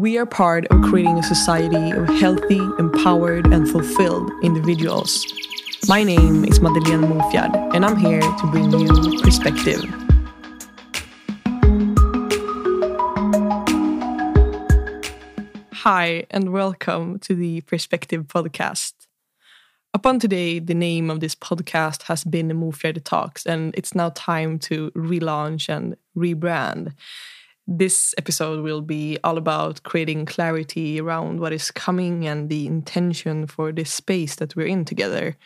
We are part of creating a society of healthy, empowered, and fulfilled individuals. My name is Madeleine Mofjard, and I'm here to bring you perspective. Hi, and welcome to the Perspective Podcast. Upon today, the name of this podcast has been Mofjard Talks, and it's now time to relaunch and rebrand. This episode will be all about creating clarity around what is coming and the intention for this space that we're in together.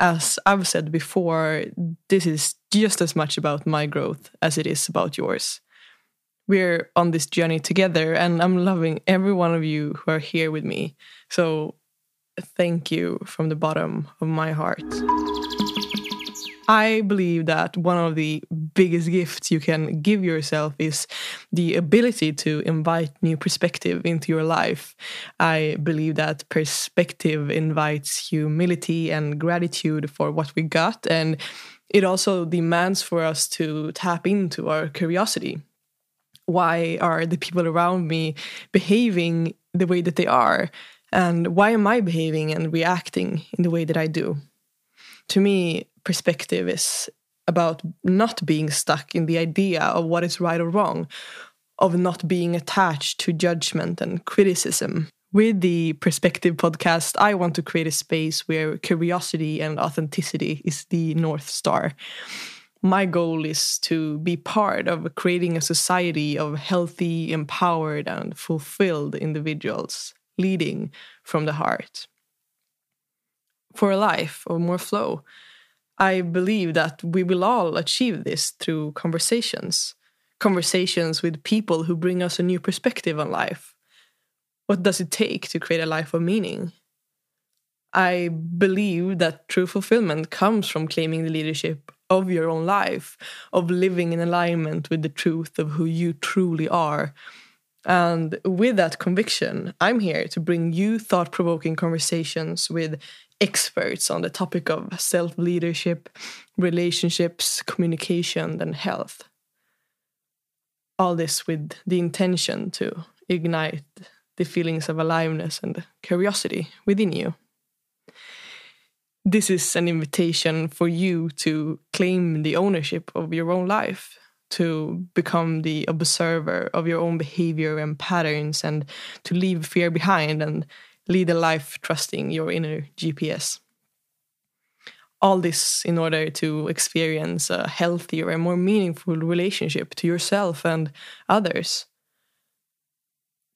As I've said before, this is just as much about my growth as it is about yours. We're on this journey together, and I'm loving every one of you who are here with me. So, thank you from the bottom of my heart. I believe that one of the biggest gifts you can give yourself is the ability to invite new perspective into your life. I believe that perspective invites humility and gratitude for what we got, and it also demands for us to tap into our curiosity. Why are the people around me behaving the way that they are? And why am I behaving and reacting in the way that I do? To me, perspective is about not being stuck in the idea of what is right or wrong, of not being attached to judgment and criticism. With the Perspective podcast, I want to create a space where curiosity and authenticity is the North Star. My goal is to be part of creating a society of healthy, empowered, and fulfilled individuals leading from the heart. For a life of more flow, I believe that we will all achieve this through conversations. Conversations with people who bring us a new perspective on life. What does it take to create a life of meaning? I believe that true fulfillment comes from claiming the leadership of your own life, of living in alignment with the truth of who you truly are. And with that conviction, I'm here to bring you thought provoking conversations with experts on the topic of self leadership, relationships, communication, and health. All this with the intention to ignite the feelings of aliveness and curiosity within you. This is an invitation for you to claim the ownership of your own life, to become the observer of your own behavior and patterns, and to leave fear behind and lead a life trusting your inner GPS. All this in order to experience a healthier and more meaningful relationship to yourself and others.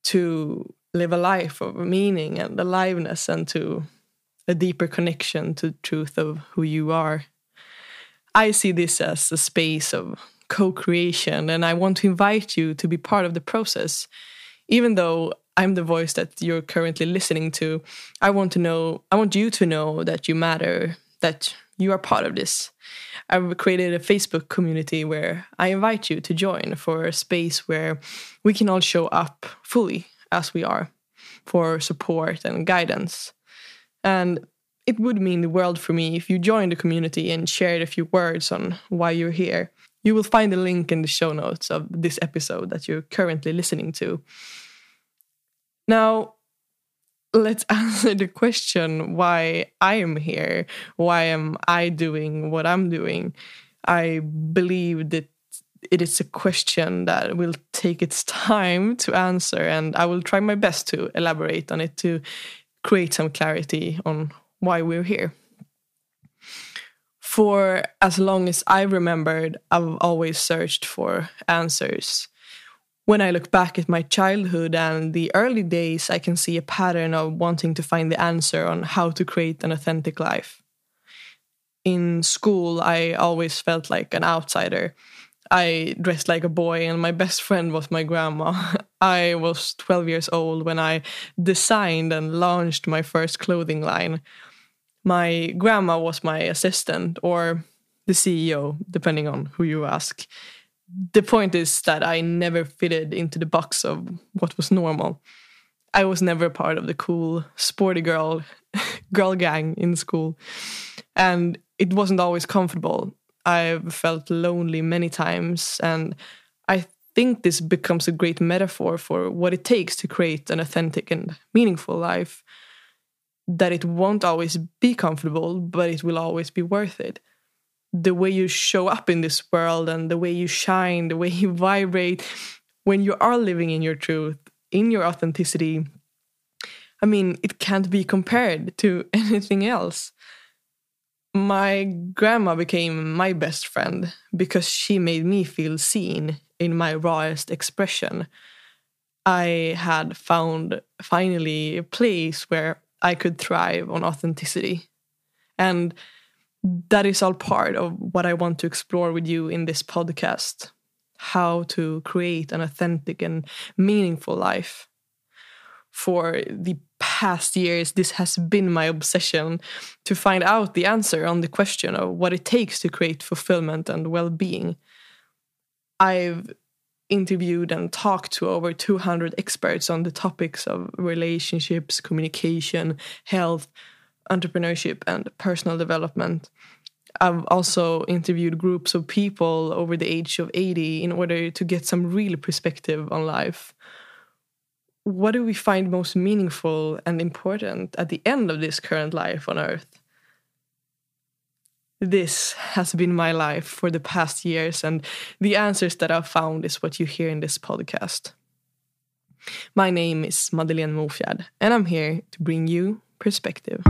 To live a life of meaning and aliveness and to a deeper connection to the truth of who you are. I see this as a space of co creation, and I want to invite you to be part of the process. Even though I'm the voice that you're currently listening to. I want to know, I want you to know that you matter, that you are part of this. I've created a Facebook community where I invite you to join for a space where we can all show up fully as we are for support and guidance. And it would mean the world for me if you joined the community and shared a few words on why you're here. You will find the link in the show notes of this episode that you're currently listening to. Now, let's answer the question why I am here. Why am I doing what I'm doing? I believe that it is a question that will take its time to answer, and I will try my best to elaborate on it to create some clarity on why we're here. For as long as I remembered, I've always searched for answers when I look back at my childhood and the early days, I can see a pattern of wanting to find the answer on how to create an authentic life. In school, I always felt like an outsider. I dressed like a boy, and my best friend was my grandma. I was 12 years old when I designed and launched my first clothing line. My grandma was my assistant, or the CEO, depending on who you ask the point is that I never fitted into the box of what was normal. I was never part of the cool sporty girl girl gang in school. And it wasn't always comfortable. I've felt lonely many times and I think this becomes a great metaphor for what it takes to create an authentic and meaningful life. That it won't always be comfortable, but it will always be worth it. The way you show up in this world and the way you shine, the way you vibrate when you are living in your truth, in your authenticity, I mean, it can't be compared to anything else. My grandma became my best friend because she made me feel seen in my rawest expression. I had found finally a place where I could thrive on authenticity. And that is all part of what I want to explore with you in this podcast how to create an authentic and meaningful life. For the past years, this has been my obsession to find out the answer on the question of what it takes to create fulfillment and well being. I've interviewed and talked to over 200 experts on the topics of relationships, communication, health, entrepreneurship, and personal development. I've also interviewed groups of people over the age of 80 in order to get some real perspective on life. What do we find most meaningful and important at the end of this current life on Earth? This has been my life for the past years, and the answers that I've found is what you hear in this podcast. My name is Madeleine Mofjärd, and I'm here to bring you perspective.